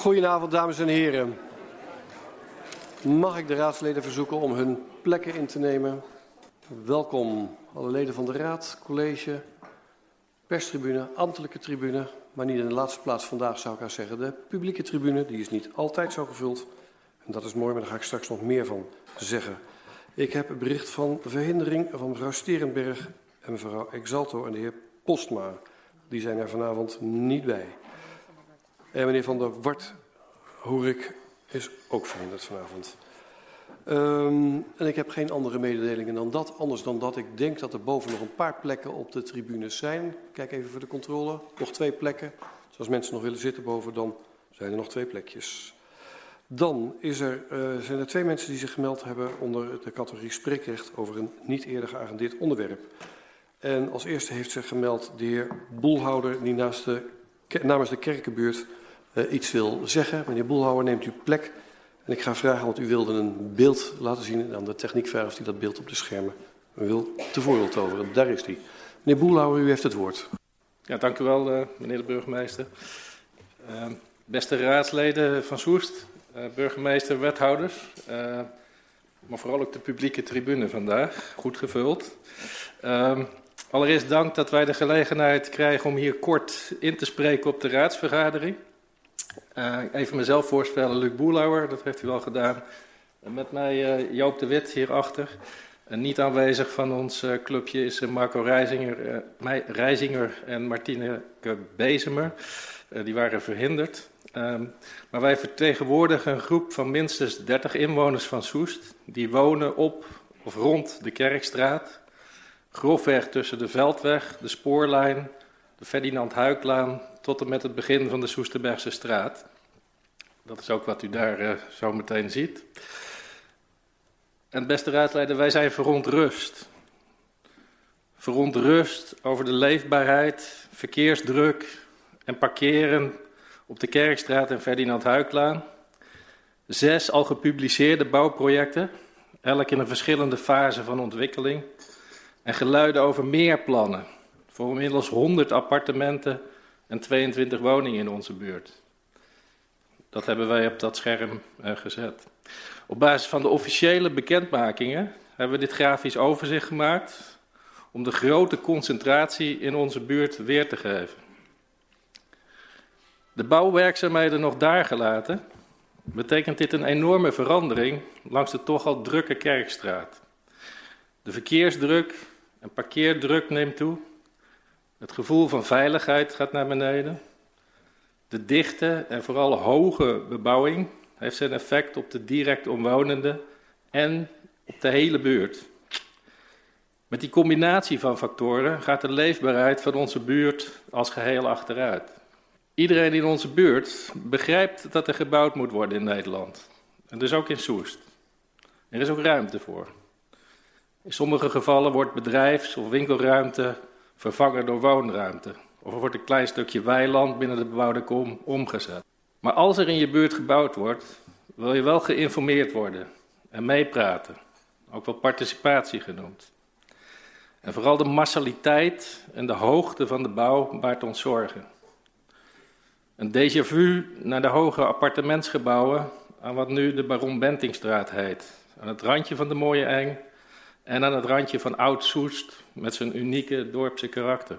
Goedenavond, dames en heren. Mag ik de raadsleden verzoeken om hun plekken in te nemen? Welkom, alle leden van de raad, college, perstribune, ambtelijke tribune, maar niet in de laatste plaats vandaag zou ik haar zeggen. De publieke tribune, die is niet altijd zo gevuld. En dat is mooi, maar daar ga ik straks nog meer van zeggen. Ik heb bericht van verhindering van mevrouw Sterenberg en mevrouw Exalto en de heer Postma. Die zijn er vanavond niet bij. En meneer Van der Wart, hoor ik, is ook verhinderd vanavond. Um, en ik heb geen andere mededelingen dan dat. Anders dan dat ik denk dat er boven nog een paar plekken op de tribunes zijn. Kijk even voor de controle. Nog twee plekken. Dus als mensen nog willen zitten boven, dan zijn er nog twee plekjes. Dan is er, uh, zijn er twee mensen die zich gemeld hebben onder de categorie spreekrecht over een niet eerder geagendeerd onderwerp. En als eerste heeft zich gemeld de heer Boelhouder, die naast de, namens de kerkenbuurt uh, iets wil zeggen. Meneer Boelhouder, neemt u plek. En ik ga vragen, want u wilde een beeld laten zien en aan de techniek vragen of die dat beeld op de schermen wil tevoren toveren. Daar is hij. Meneer Boelhouwer, u heeft het woord. Ja, dank u wel, uh, meneer de burgemeester. Uh, beste raadsleden van Soest, burgemeester, wethouders, maar vooral ook de publieke tribune vandaag, goed gevuld. Allereerst dank dat wij de gelegenheid krijgen om hier kort in te spreken op de raadsvergadering. Uh, even mezelf voorstellen, Luc Boelauer, dat heeft u al gedaan. Met mij uh, Joop de Wit hierachter. En niet aanwezig van ons uh, clubje is Marco Reisinger, Reisinger en Martine Bezemer. die waren verhinderd. Um, maar wij vertegenwoordigen een groep van minstens 30 inwoners van Soest. Die wonen op of rond de Kerkstraat. Grofweg tussen de Veldweg, de Spoorlijn, de Ferdinand Huiklaan tot en met het begin van de Soesterbergse straat. Dat is ook wat u daar uh, zo meteen ziet. En beste raadleider, wij zijn verontrust. Verontrust over de leefbaarheid, verkeersdruk en parkeren op de Kerkstraat en Ferdinand Huiklaan. Zes al gepubliceerde bouwprojecten, elk in een verschillende fase van ontwikkeling. En geluiden over meer plannen voor inmiddels 100 appartementen en 22 woningen in onze buurt. Dat hebben wij op dat scherm uh, gezet. Op basis van de officiële bekendmakingen hebben we dit grafisch overzicht gemaakt om de grote concentratie in onze buurt weer te geven. De bouwwerkzaamheden nog daar gelaten, betekent dit een enorme verandering langs de toch al drukke Kerkstraat. De verkeersdruk en parkeerdruk neemt toe. Het gevoel van veiligheid gaat naar beneden. De dichte en vooral hoge bebouwing heeft zijn effect op de direct omwonenden en op de hele buurt. Met die combinatie van factoren gaat de leefbaarheid van onze buurt als geheel achteruit. Iedereen in onze buurt begrijpt dat er gebouwd moet worden in Nederland. En dus ook in Soest. Er is ook ruimte voor. In sommige gevallen wordt bedrijfs- of winkelruimte vervangen door woonruimte. Of er wordt een klein stukje weiland binnen de bebouwde kom omgezet. Maar als er in je buurt gebouwd wordt, wil je wel geïnformeerd worden en meepraten. Ook wel participatie genoemd. En vooral de massaliteit en de hoogte van de bouw baart ons zorgen. Een déjà vu naar de hoge appartementsgebouwen aan wat nu de Baron Bentingstraat heet. Aan het randje van de Mooie Eng en aan het randje van Oud-Soest met zijn unieke dorpse karakter.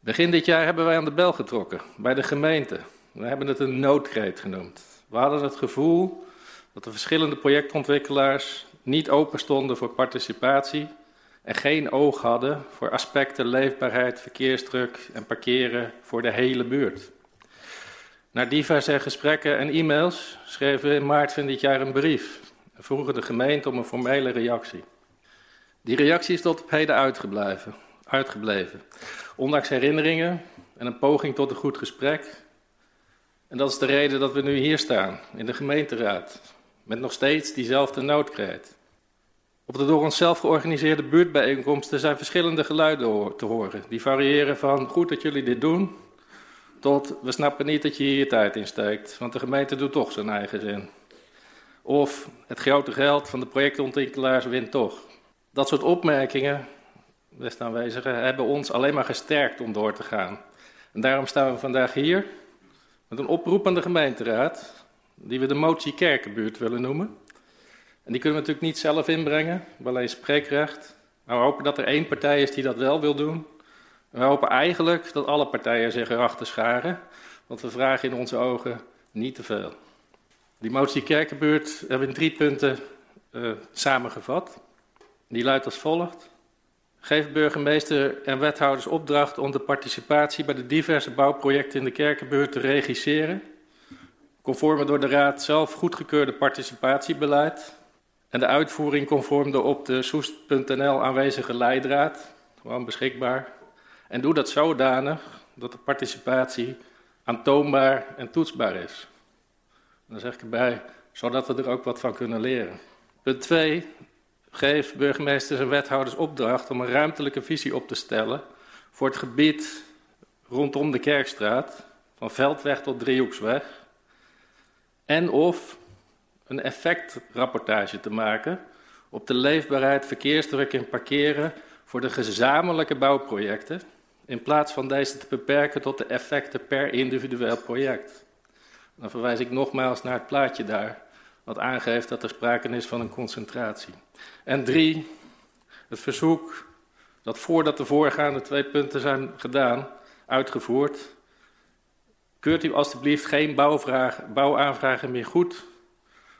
Begin dit jaar hebben wij aan de bel getrokken bij de gemeente. We hebben het een noodkreet genoemd. We hadden het gevoel dat de verschillende projectontwikkelaars niet open stonden voor participatie en geen oog hadden voor aspecten leefbaarheid, verkeersdruk en parkeren voor de hele buurt. Na diverse gesprekken en e-mails schreven we in maart van dit jaar een brief en vroegen de gemeente om een formele reactie. Die reactie is tot op heden uitgebleven, uitgebleven. Ondanks herinneringen en een poging tot een goed gesprek. En dat is de reden dat we nu hier staan, in de gemeenteraad, met nog steeds diezelfde noodkreet. Op de door onszelf georganiseerde buurtbijeenkomsten zijn verschillende geluiden te horen. Die variëren van goed dat jullie dit doen, tot we snappen niet dat je hier tijd in steekt, want de gemeente doet toch zijn eigen zin. Of het grote geld van de projectontwikkelaars wint toch. Dat soort opmerkingen, beste aanwezigen, hebben ons alleen maar gesterkt om door te gaan. En daarom staan we vandaag hier Met een oproep aan de gemeenteraad, die we de motie Kerkenbuurt willen noemen. En die kunnen we natuurlijk niet zelf inbrengen, alleen spreekrecht. Maar we hopen dat er één partij is die dat wel wil doen. En we hopen eigenlijk dat alle partijen zich erachter scharen, want we vragen in onze ogen niet te veel. Die motie Kerkenbuurt hebben we in drie punten uh, samengevat. Die luidt als volgt. Geef burgemeester en wethouders opdracht om de participatie bij de diverse bouwprojecten in de Kerkenbuurt te regisseren. Conform het door de Raad zelf goedgekeurde participatiebeleid. En de uitvoering conform de op de soest.nl aanwezige leidraad. Gewoon beschikbaar. En doe dat zodanig dat de participatie aantoonbaar en toetsbaar is. Dan zeg ik erbij, zodat we er ook wat van kunnen leren. Punt 2. Geef burgemeesters en wethouders opdracht om een ruimtelijke visie op te stellen voor het gebied rondom de Kerkstraat, van Veldweg tot Driehoeksweg. En of een effectrapportage te maken op de leefbaarheid, verkeersdruk en parkeren voor de gezamenlijke bouwprojecten, in plaats van deze te beperken tot de effecten per individueel project. Dan verwijs ik nogmaals naar het plaatje daar, wat aangeeft dat er sprake is van een concentratie. En drie, het verzoek dat voordat de voorgaande twee punten zijn gedaan, uitgevoerd, keurt u alstublieft geen bouwaanvragen meer goed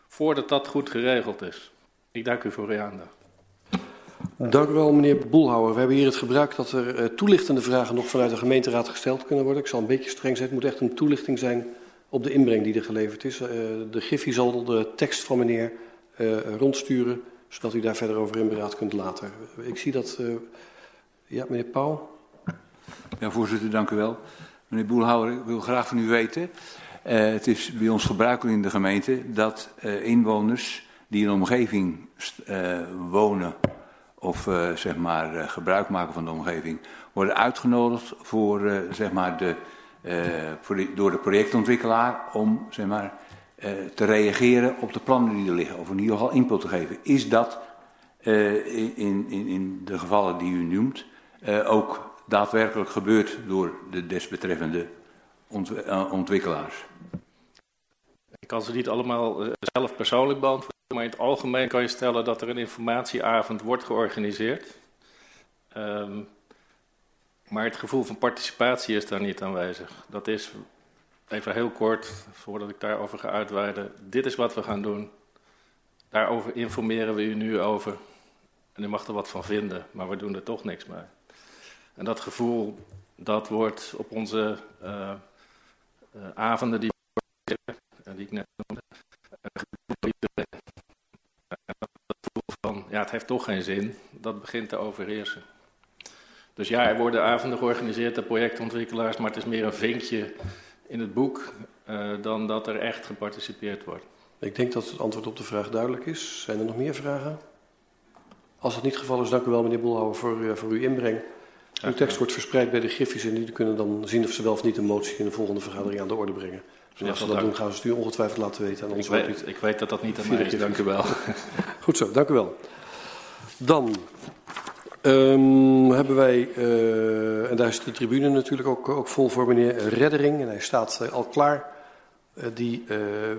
voordat dat goed geregeld is. Ik dank u voor uw aandacht. Dank u wel, meneer Boelhouwer. We hebben hier het gebruik dat er uh, toelichtende vragen nog vanuit de gemeenteraad gesteld kunnen worden. Ik zal een beetje streng zijn. Het moet echt een toelichting zijn op de inbreng die er geleverd is. Uh, de Griffie zal de tekst van meneer uh, rondsturen, zodat u daar verder over in beraad kunt laten. Ik zie dat... ja, meneer Pauw. Ja, voorzitter, dank u wel. Meneer Boelhouwer, ik wil graag van u weten... Het is bij ons gebruikelijk in de gemeente dat inwoners die in een omgeving wonen of zeg maar gebruik maken van de omgeving, worden uitgenodigd voor, zeg maar de, de, door de projectontwikkelaar om zeg maar, te reageren op de plannen die er liggen, of in ieder geval input te geven. Is dat in, in, in de gevallen die u noemt ook daadwerkelijk gebeurd door de desbetreffende ontwikkelaars? Ik kan ze niet allemaal zelf persoonlijk beantwoorden, maar in het algemeen kan je stellen dat er een informatieavond wordt georganiseerd. Um, maar het gevoel van participatie is daar niet aanwezig. Dat is, even heel kort, voordat ik daarover ga uitweiden, dit is wat we gaan doen. Daarover informeren we u nu over. En u mag er wat van vinden, maar we doen er toch niks mee. En dat gevoel, dat wordt op onze uh, uh, avonden die die ik net noemde, ja, het heeft toch geen zin, dat begint te overheersen. Dus ja, er worden avonden georganiseerd door projectontwikkelaars, maar het is meer een vinkje in het boek uh, dan dat er echt geparticipeerd wordt. Ik denk dat het antwoord op de vraag duidelijk is. Zijn er nog meer vragen? Als dat niet het geval is, dank u wel meneer Boelhouwer voor, uh, voor uw inbreng. Uw tekst wordt verspreid bij de Griffies en die kunnen dan zien of ze wel of niet een motie in de volgende vergadering aan de orde brengen. Dus als ze dat doen, gaan ze het u ongetwijfeld laten weten aan ons. Ik weet, ik weet dat dat niet aan mij is, dank u wel. Goed zo, dank u wel. Dan um, hebben wij, uh, en daar is de tribune natuurlijk ook, ook vol voor meneer Reddering. En hij staat uh, al klaar. Uh, die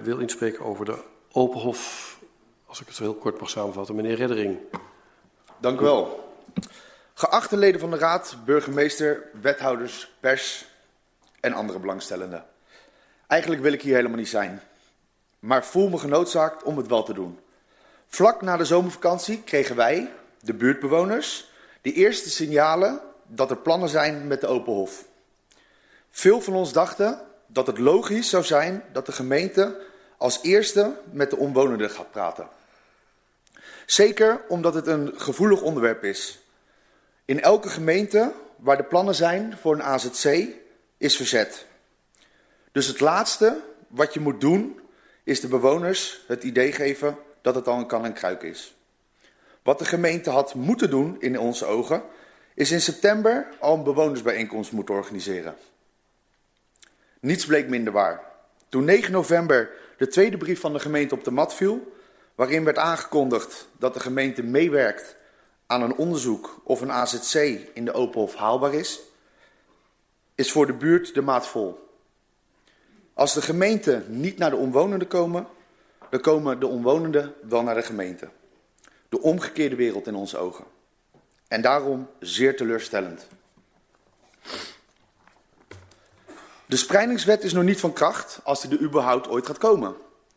wil inspreken over de Openhof. Als ik het zo heel kort mag samenvatten. Meneer Reddering. Dank u wel. Geachte leden van de Raad, burgemeester, wethouders, pers en andere belangstellenden. Eigenlijk wil ik hier helemaal niet zijn, maar voel me genoodzaakt om het wel te doen. Vlak na de zomervakantie kregen wij, de buurtbewoners, de eerste signalen dat er plannen zijn met de Open Hof. Veel van ons dachten dat het logisch zou zijn dat de gemeente als eerste met de omwonenden gaat praten. Zeker omdat het een gevoelig onderwerp is. In elke gemeente waar de plannen zijn voor een AZC is verzet. Dus het laatste wat je moet doen is de bewoners het idee geven dat het al een kan en kruik is. Wat de gemeente had moeten doen in onze ogen is in september al een bewonersbijeenkomst moeten organiseren. Niets bleek minder waar. Toen 9 november de tweede brief van de gemeente op de mat viel, waarin werd aangekondigd dat de gemeente meewerkt aan een onderzoek of een AZC in de Openhof haalbaar is, is voor de buurt de maat vol. Als de gemeenten niet naar de omwonenden komen, dan komen de omwonenden wel naar de gemeente. De omgekeerde wereld in onze ogen. En daarom zeer teleurstellend. De spreidingswet is nog niet van kracht als die er überhaupt ooit gaat komen.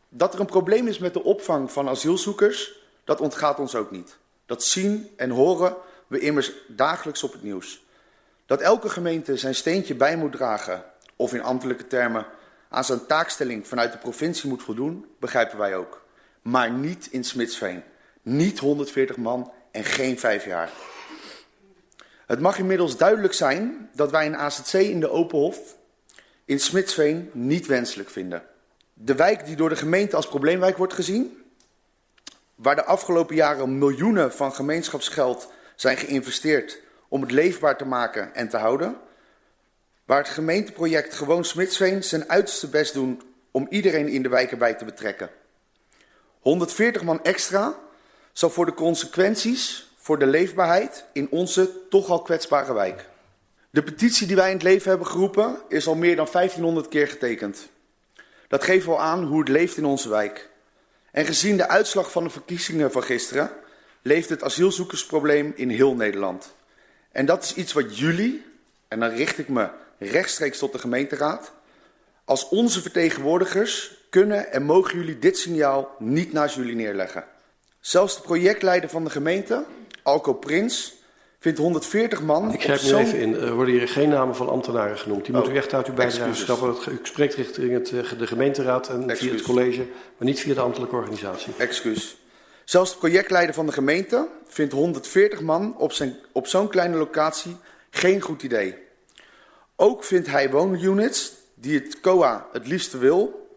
Dat er een probleem is met de opvang van asielzoekers, dat ontgaat ons ook niet. Dat zien en horen we immers dagelijks op het nieuws. Dat elke gemeente zijn steentje bij moet dragen, of in ambtelijke termen aan zijn taakstelling vanuit de provincie moet voldoen, begrijpen wij ook. Maar niet in Smitsveen. Niet 140 man en geen vijf jaar. Het mag inmiddels duidelijk zijn dat wij een AZC in de Openhof in Smitsveen niet wenselijk vinden. De wijk die door de gemeente als probleemwijk wordt gezien, waar de afgelopen jaren miljoenen van gemeenschapsgeld zijn geïnvesteerd om het leefbaar te maken en te houden, waar het gemeenteproject Gewoon Smitsveen zijn uiterste best doen om iedereen in de wijk erbij te betrekken. 140 man extra zal voor de consequenties voor de leefbaarheid in onze toch al kwetsbare wijk. De petitie die wij in het leven hebben geroepen is al meer dan 1500 keer getekend. Dat geeft wel aan hoe het leeft in onze wijk. En gezien de uitslag van de verkiezingen van gisteren leeft het asielzoekersprobleem in heel Nederland. En dat is iets wat jullie, en dan richt ik me rechtstreeks tot de gemeenteraad, als onze vertegenwoordigers kunnen en mogen jullie dit signaal niet naast jullie neerleggen. Zelfs de projectleider van de gemeente, Alco Prins, vindt 140 man. Ik grijp nu even in. Er worden hier geen namen van ambtenaren genoemd. Die oh, moet u echt uit uw bijdrage schrappen. U spreekt richting het, eh, de gemeenteraad en Excuus. via het college, maar niet via de ambtelijke organisatie. Excuus. Zelfs de projectleider van de gemeente vindt 140 man op, zijn, op zo'n kleine locatie geen goed idee. Ook vindt hij woonunits, die het COA het liefste wil,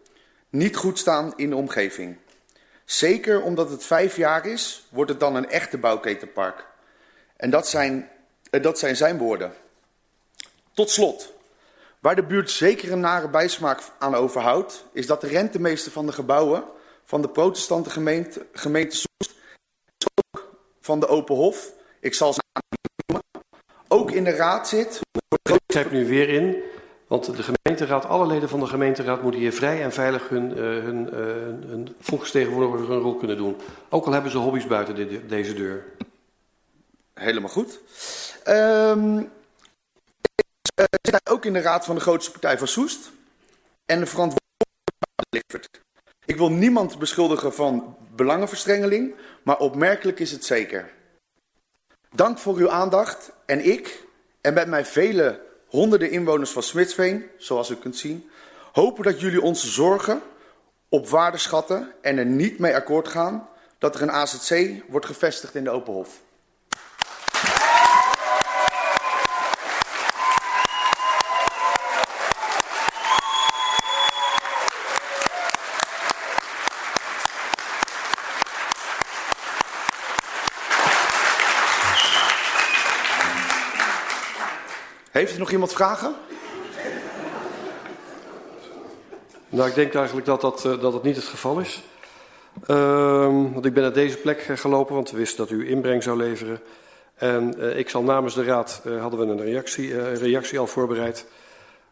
niet goed staan in de omgeving. Zeker omdat het vijf jaar is, wordt het dan een echte bouwketenpark. En dat zijn, eh, dat zijn zijn woorden. Tot slot, waar de buurt zeker een nare bijsmaak aan overhoudt, is dat de rentemeester van de gebouwen van de protestante gemeente, gemeente Soest, ook van de Open Hof, ik zal ze noemen, ook in de raad zit. Ik grijp nu weer in, want de gemeenteraad, alle leden van de gemeenteraad moeten hier vrij en veilig hun, uh, hun, hun volksvertegenwoordiger hun rol kunnen doen. Ook al hebben ze hobby's buiten de, deze deur. Helemaal goed. Um, ik zit ook in de raad van de grootste partij van Soest. En de verantwoordelijkheid Ik wil niemand beschuldigen van belangenverstrengeling, maar opmerkelijk is het zeker. Dank voor uw aandacht en ik, en met mij vele honderden inwoners van Smitsveen, zoals u kunt zien, hopen dat jullie onze zorgen op waarde schatten en er niet mee akkoord gaan dat er een AZC wordt gevestigd in de Open Nog iemand vragen? Nou, ik denk eigenlijk dat dat, uh, dat, het niet het geval is. Uh, want ik ben naar deze plek gelopen, want we wisten dat u inbreng zou leveren. En uh, ik zal namens de raad, hadden we een reactie, reactie al voorbereid.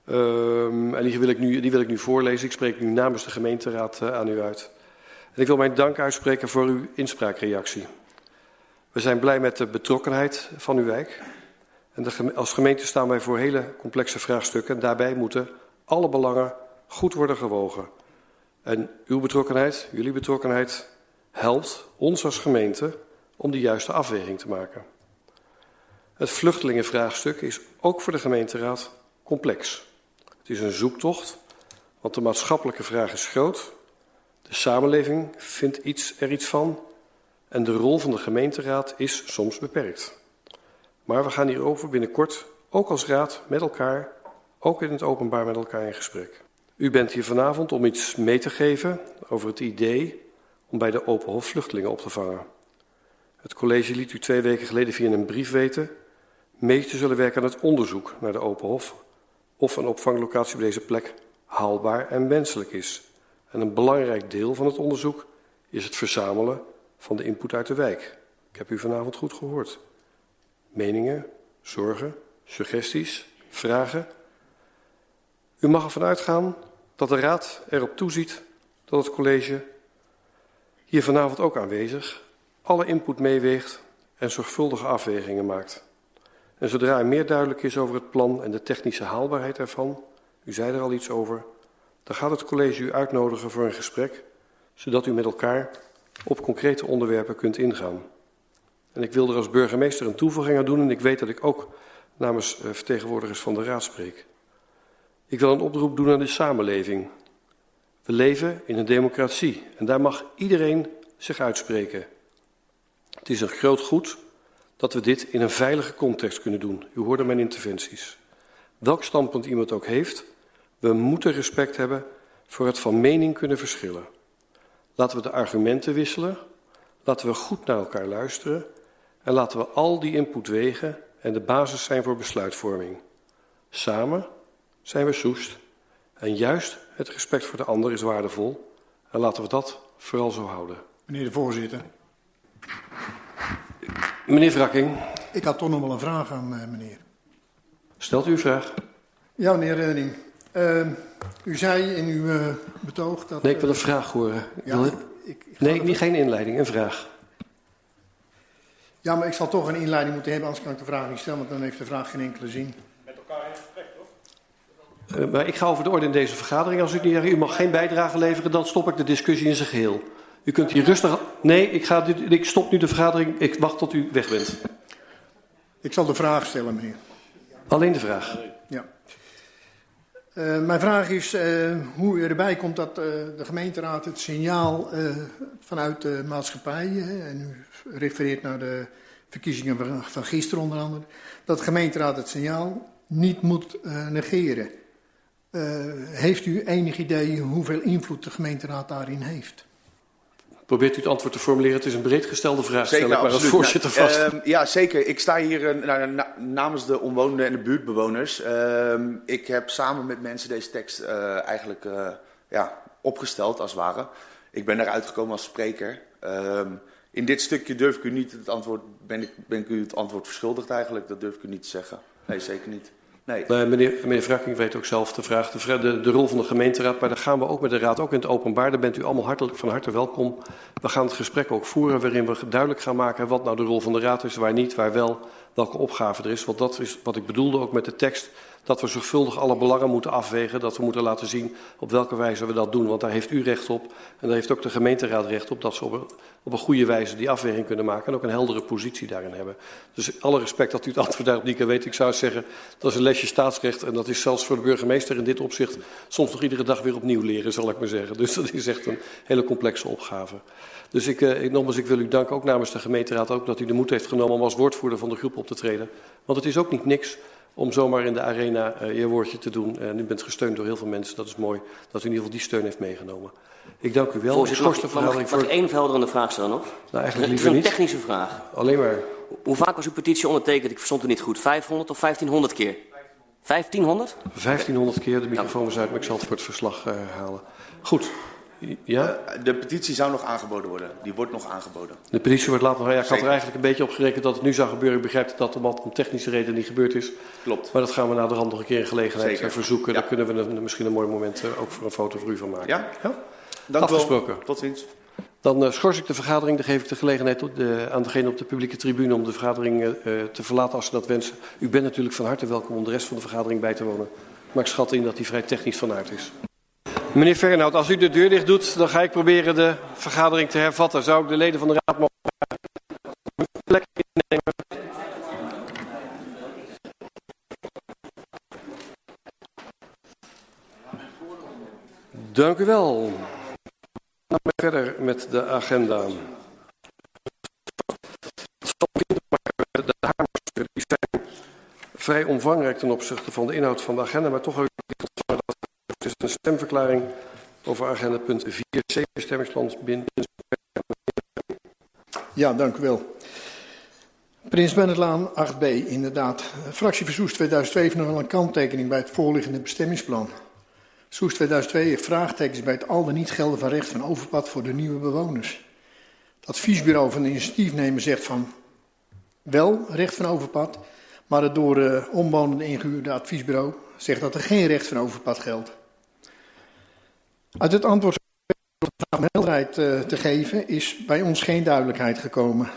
Ehm, en die wil, ik nu, die wil ik nu voorlezen. Ik spreek nu namens de gemeenteraad aan u uit. En ik wil mijn dank uitspreken voor uw inspraakreactie. We zijn blij met de betrokkenheid van uw wijk. En als gemeente staan wij voor hele complexe vraagstukken. En daarbij moeten alle belangen goed worden gewogen. En uw betrokkenheid, jullie betrokkenheid, helpt ons als gemeente om de juiste afweging te maken. Het vluchtelingenvraagstuk is ook voor de gemeenteraad complex. Het is een zoektocht, want de maatschappelijke vraag is groot. De samenleving vindt iets, er iets van. En de rol van de gemeenteraad is soms beperkt. Maar we gaan hierover binnenkort, ook als raad, met elkaar, ook in het openbaar met elkaar in gesprek. U bent hier vanavond om iets mee te geven over het idee om bij de Open Hof vluchtelingen op te vangen. Het college liet u twee weken geleden via een brief weten mee te zullen werken aan het onderzoek naar de Open Hof of een opvanglocatie op deze plek haalbaar en wenselijk is. En een belangrijk deel van het onderzoek is het verzamelen van de input uit de wijk. Ik heb u vanavond goed gehoord meningen, zorgen, suggesties, vragen. U mag ervan uitgaan dat de Raad erop toeziet dat het college hier vanavond ook aanwezig alle input meeweegt en zorgvuldige afwegingen maakt. En zodra er meer duidelijk is over het plan en de technische haalbaarheid ervan, u zei er al iets over, dan gaat het college u uitnodigen voor een gesprek, zodat u met elkaar op concrete onderwerpen kunt ingaan. En ik wil er als burgemeester een toevoeging aan doen en ik weet dat ik ook namens eh, vertegenwoordigers van de Raad spreek. Ik wil een oproep doen aan de samenleving. We leven in een democratie en daar mag iedereen zich uitspreken. Het is een groot goed dat we dit in een veilige context kunnen doen. U hoorde mijn interventies. Welk standpunt iemand ook heeft, we moeten respect hebben voor het van mening kunnen verschillen. Laten we de argumenten wisselen, laten we goed naar elkaar luisteren en laten we al die input wegen en de basis zijn voor besluitvorming. Samen zijn we soest en juist het respect voor de ander is waardevol en laten we dat vooral zo houden. Meneer de voorzitter. Meneer Vrakking. Ik had toch nog wel een vraag aan uh, meneer. Stelt u uw vraag. Ja, meneer Redding. Uh, u zei in uw uh, betoog dat... Nee, ik wil een vraag horen. Ja, ik, ik, ik nee, niet geen inleiding, een vraag. Ja, maar ik zal toch een inleiding moeten hebben, anders kan ik de vraag niet stellen, want dan heeft de vraag geen enkele zin. Met elkaar in gesprek, toch? Uh, maar ik ga over de orde in deze vergadering. Als u niet zegt, u mag geen bijdrage leveren, dan stop ik de discussie in zijn geheel. U kunt hier rustig... Nee, ik, ga, ik stop nu de vergadering. Ik wacht tot u weg bent. Ik zal de vraag stellen, meneer. Alleen de vraag? Uh, mijn vraag is uh, hoe u erbij komt dat uh, de gemeenteraad het signaal vanuit de maatschappij, en u refereert naar de verkiezingen van, van gisteren onder andere, dat de gemeenteraad het signaal niet moet negeren. heeft u enig idee hoeveel invloed de gemeenteraad daarin heeft? Probeert u het antwoord te formuleren? Het is een breed gestelde vraag, zeker, stel ik maar als voorzitter nou, vast. Uh, ja, zeker. Ik sta hier uh, na, namens de omwonenden en de buurtbewoners. Uh, ik heb samen met mensen deze tekst eh, eigenlijk ja, opgesteld, als het ware. Ik ben eruit gekomen als spreker. Ehm, in dit stukje durf ik u niet het antwoord, ben ik, ben ik u het antwoord verschuldigd eigenlijk. Dat durf ik u niet te zeggen. Nee, zeker niet. Nee. Uh, meneer, meneer Vrakking weet ook zelf de vraag, de, de, de, rol van de gemeenteraad. Maar daar gaan we ook met de raad, ook in het openbaar. Daar bent u allemaal hartelijk van harte welkom. We gaan het gesprek ook voeren waarin we duidelijk gaan maken wat nou de rol van de raad is, waar niet, waar wel, welke opgave er is. Want dat is wat ik bedoelde ook met de tekst. Dat we zorgvuldig alle belangen moeten afwegen. Dat we moeten laten zien op welke wijze we dat doen. Want daar heeft u recht op. En daar heeft ook de gemeenteraad recht op. Dat ze op een, op een goede wijze die afweging kunnen maken. En ook een heldere positie daarin hebben. Dus alle respect dat u het antwoord daarop niet kan. Ik zou zeggen, dat is een lesje staatsrecht. En dat is zelfs voor de burgemeester in dit opzicht soms nog iedere dag weer opnieuw leren, zal ik maar zeggen. Dus dat is echt een hele complexe opgave. Dus ik, ik, nogmaals, ik wil u danken ook namens de gemeenteraad ook dat u de moed heeft genomen om als woordvoerder van de groep op te treden. Want het is ook niet niks om zomaar in de arena uh, je woordje te doen. En u bent gesteund door heel veel mensen. Dat is mooi dat u in ieder geval die steun heeft meegenomen. Ik dank u wel. Voorzitter, mag, mag, mag, mag ik één verhelderende vraag stellen nog? Nou, eigenlijk het is een technische vraag. Alleen maar. Hoe vaak was uw petitie ondertekend? Ik verstond u niet goed. 500 of 1500 keer? 1500? 1500 keer. De microfoon was uit, maar ik zal het voor het verslag uh, halen. Goed. Ja? Uh, de petitie zou nog aangeboden worden. Die wordt nog aangeboden. De petitie wordt later nog. Ja, ik had er eigenlijk een beetje op gerekend dat het nu zou gebeuren. Ik begrijp dat om technische reden niet gebeurd is. Klopt. Maar dat gaan we na de rand nog een keer in gelegenheid Zeker. verzoeken. Ja. Daar kunnen we een, misschien een mooi moment uh, ook voor een foto voor u van maken. Ja? ja? Dank Afgesproken. Wel. Tot ziens. Dan schors ik de vergadering. Dan geef ik de gelegenheid op de, aan degene op de publieke tribune om de vergadering te verlaten als ze dat wensen. U bent natuurlijk van harte welkom om de rest van de vergadering bij te wonen. Maar ik schat in dat die vrij technisch van aard is. Meneer Fernhout, als u de deur dicht doet, dan ga ik proberen de vergadering te hervatten. Zou ik de leden van de raad mogen plek innemen? Dank u wel. Dan gaan verder met de agenda. De zijn vrij omvangrijk ten opzichte van de inhoud van de agenda, maar toch stemverklaring over agenda punt 4c, bestemmingsplan binnen. Ja, dank u wel. Prins Bennetlaan 8b, inderdaad. Fractie Versoes 2002 heeft nog wel een kanttekening bij het voorliggende bestemmingsplan. Soes 2002 heeft vraagtekens bij het al dan niet gelden van recht van overpad voor de nieuwe bewoners. Het adviesbureau van de initiatiefnemer zegt van wel recht van overpad, maar het door uh, omwonenden ingehuurde adviesbureau zegt dat er geen recht van overpad geldt. Uit het antwoord om helderheid uh, te geven is bij ons geen duidelijkheid gekomen.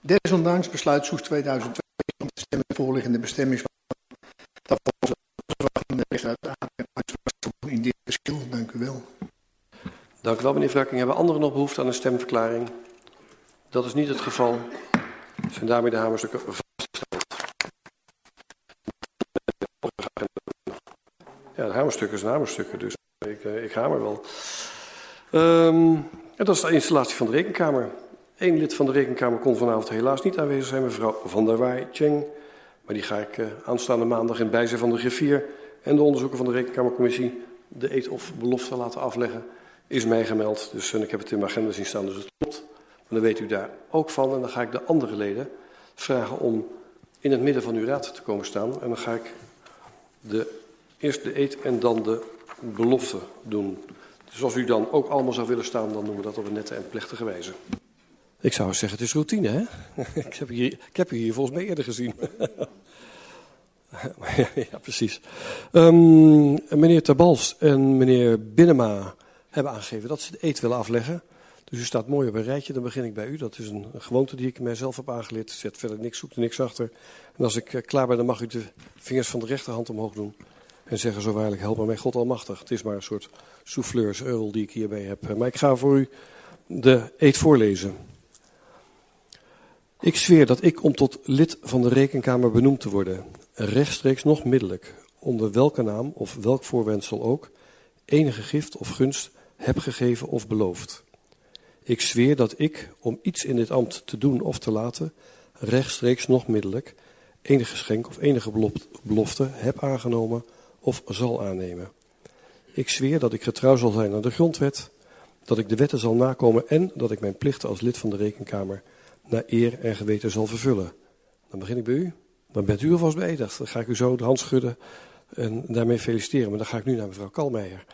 Desondanks besluit Soes 2002 om te stemmen voorliggende bestemming dat volgens de de rechter in dit verschil. Dank u wel. Dank u wel, meneer Vrakking. Hebben anderen nog behoefte aan een stemverklaring? Dat is niet het geval. Zijn daarmee de hamerstukken vastgesteld. Ja, de hamerstukken zijn hamerstukken, dus ik, eh, ik hamer wel. Um, en dat is de installatie van de rekenkamer. Eén lid van de rekenkamer kon vanavond helaas niet aanwezig zijn, mevrouw Van der Waai Cheng. Maar die ga ik uh, aanstaande maandag in bijzijn van de griffier en de onderzoeken van de rekenkamercommissie de eet of belofte laten afleggen. Is mij gemeld, dus ik heb het in mijn agenda zien staan, dus het klopt. Maar dan weet u daar ook van. En dan ga ik de andere leden vragen om in het midden van uw raad te komen staan. En dan ga ik de, eerst de eet en dan de belofte doen. Dus als u dan ook allemaal zou willen staan, dan doen we dat op een nette en plechtige wijze. Ik zou zeggen, het is routine, hè? ik, heb u hier volgens mij eerder gezien. ja, precies. Um, meneer Tabals en meneer Binnema hebben aangegeven dat ze de eet willen afleggen. Dus u staat mooi op een rijtje, dan begin ik bij u. Dat is een, gewoonte die ik mijzelf heb aangeleerd. Zet verder niks, zoek er niks achter. En als ik uh, klaar ben, dan mag u de vingers van de rechterhand omhoog doen. En zeggen zo waarlijk, help mij God almachtig. Het is maar een soort souffleurs die ik hierbij heb. Maar ik ga voor u de eet voorlezen. Ik zweer dat ik om tot lid van de rekenkamer benoemd te worden, rechtstreeks nog middelijk, onder welke naam of welk voorwendsel ook, enige gift of gunst heb gegeven of beloofd. Ik zweer dat ik, om iets in dit ambt te doen of te laten, rechtstreeks nog middelijk, enige geschenk of enige belofte heb aangenomen of zal aannemen. Ik zweer dat ik getrouw zal zijn aan de grondwet, dat ik de wetten zal nakomen en dat ik mijn plichten als lid van de Rekenkamer naar eer en geweten zal vervullen. Dan begin ik bij u. Dan bent u alvast beëdigd. Dan ga ik u zo de hand schudden en daarmee feliciteren. Maar dan ga ik nu naar mevrouw Kalmeijer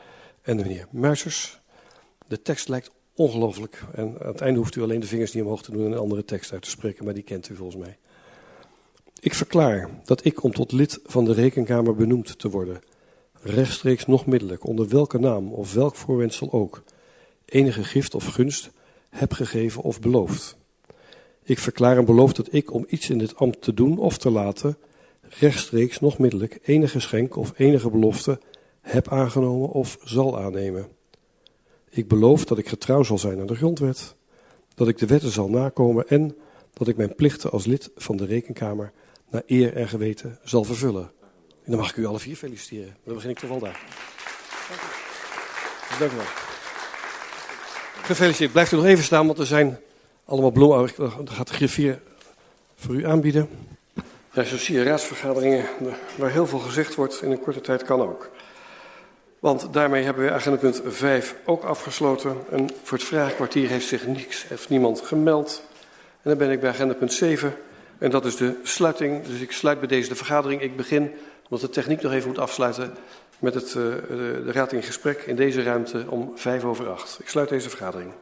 en de meneer Muisers. De tekst lijkt ongelooflijk. En aan het einde hoeft u alleen de vingers niet omhoog te doen en een andere tekst uit te spreken, maar die kent u volgens mij. Ik verklaar dat ik om tot lid van de rekenkamer benoemd te worden, rechtstreeks nog middelijk, onder welke naam of welk voorwendsel ook, enige gift of gunst heb gegeven of beloofd. Ik verklaar en beloof dat ik om iets in dit ambt te doen of te laten, rechtstreeks nog middelijk, enige geschenk of enige belofte heb aangenomen of zal aannemen. Ik beloof dat ik getrouw zal zijn aan de grondwet, dat ik de wetten zal nakomen en dat ik mijn plichten als lid van de Rekenkamer naar eer en geweten zal vervullen. En dan mag ik u alle vier feliciteren. Dan begin ik toch wel daar. Dank u wel. Gefeliciteerd. Blijft u nog even staan, want er zijn allemaal bloemen. Dan gaat de griffier voor u aanbieden. Ja, zo zie je raadsvergaderingen waar heel veel gezegd wordt in een korte tijd kan ook. Want daarmee hebben we agenda punt 5 ook afgesloten. En voor het vraagkwartier heeft zich niks, heeft niemand gemeld. En dan ben ik bij agenda punt 7. En dat is de sluiting. Dus ik sluit bij deze de vergadering. Ik begin, omdat de techniek nog even moet afsluiten, met het, uh, de, de raad in gesprek in deze ruimte om vijf over acht. Ik sluit deze vergadering.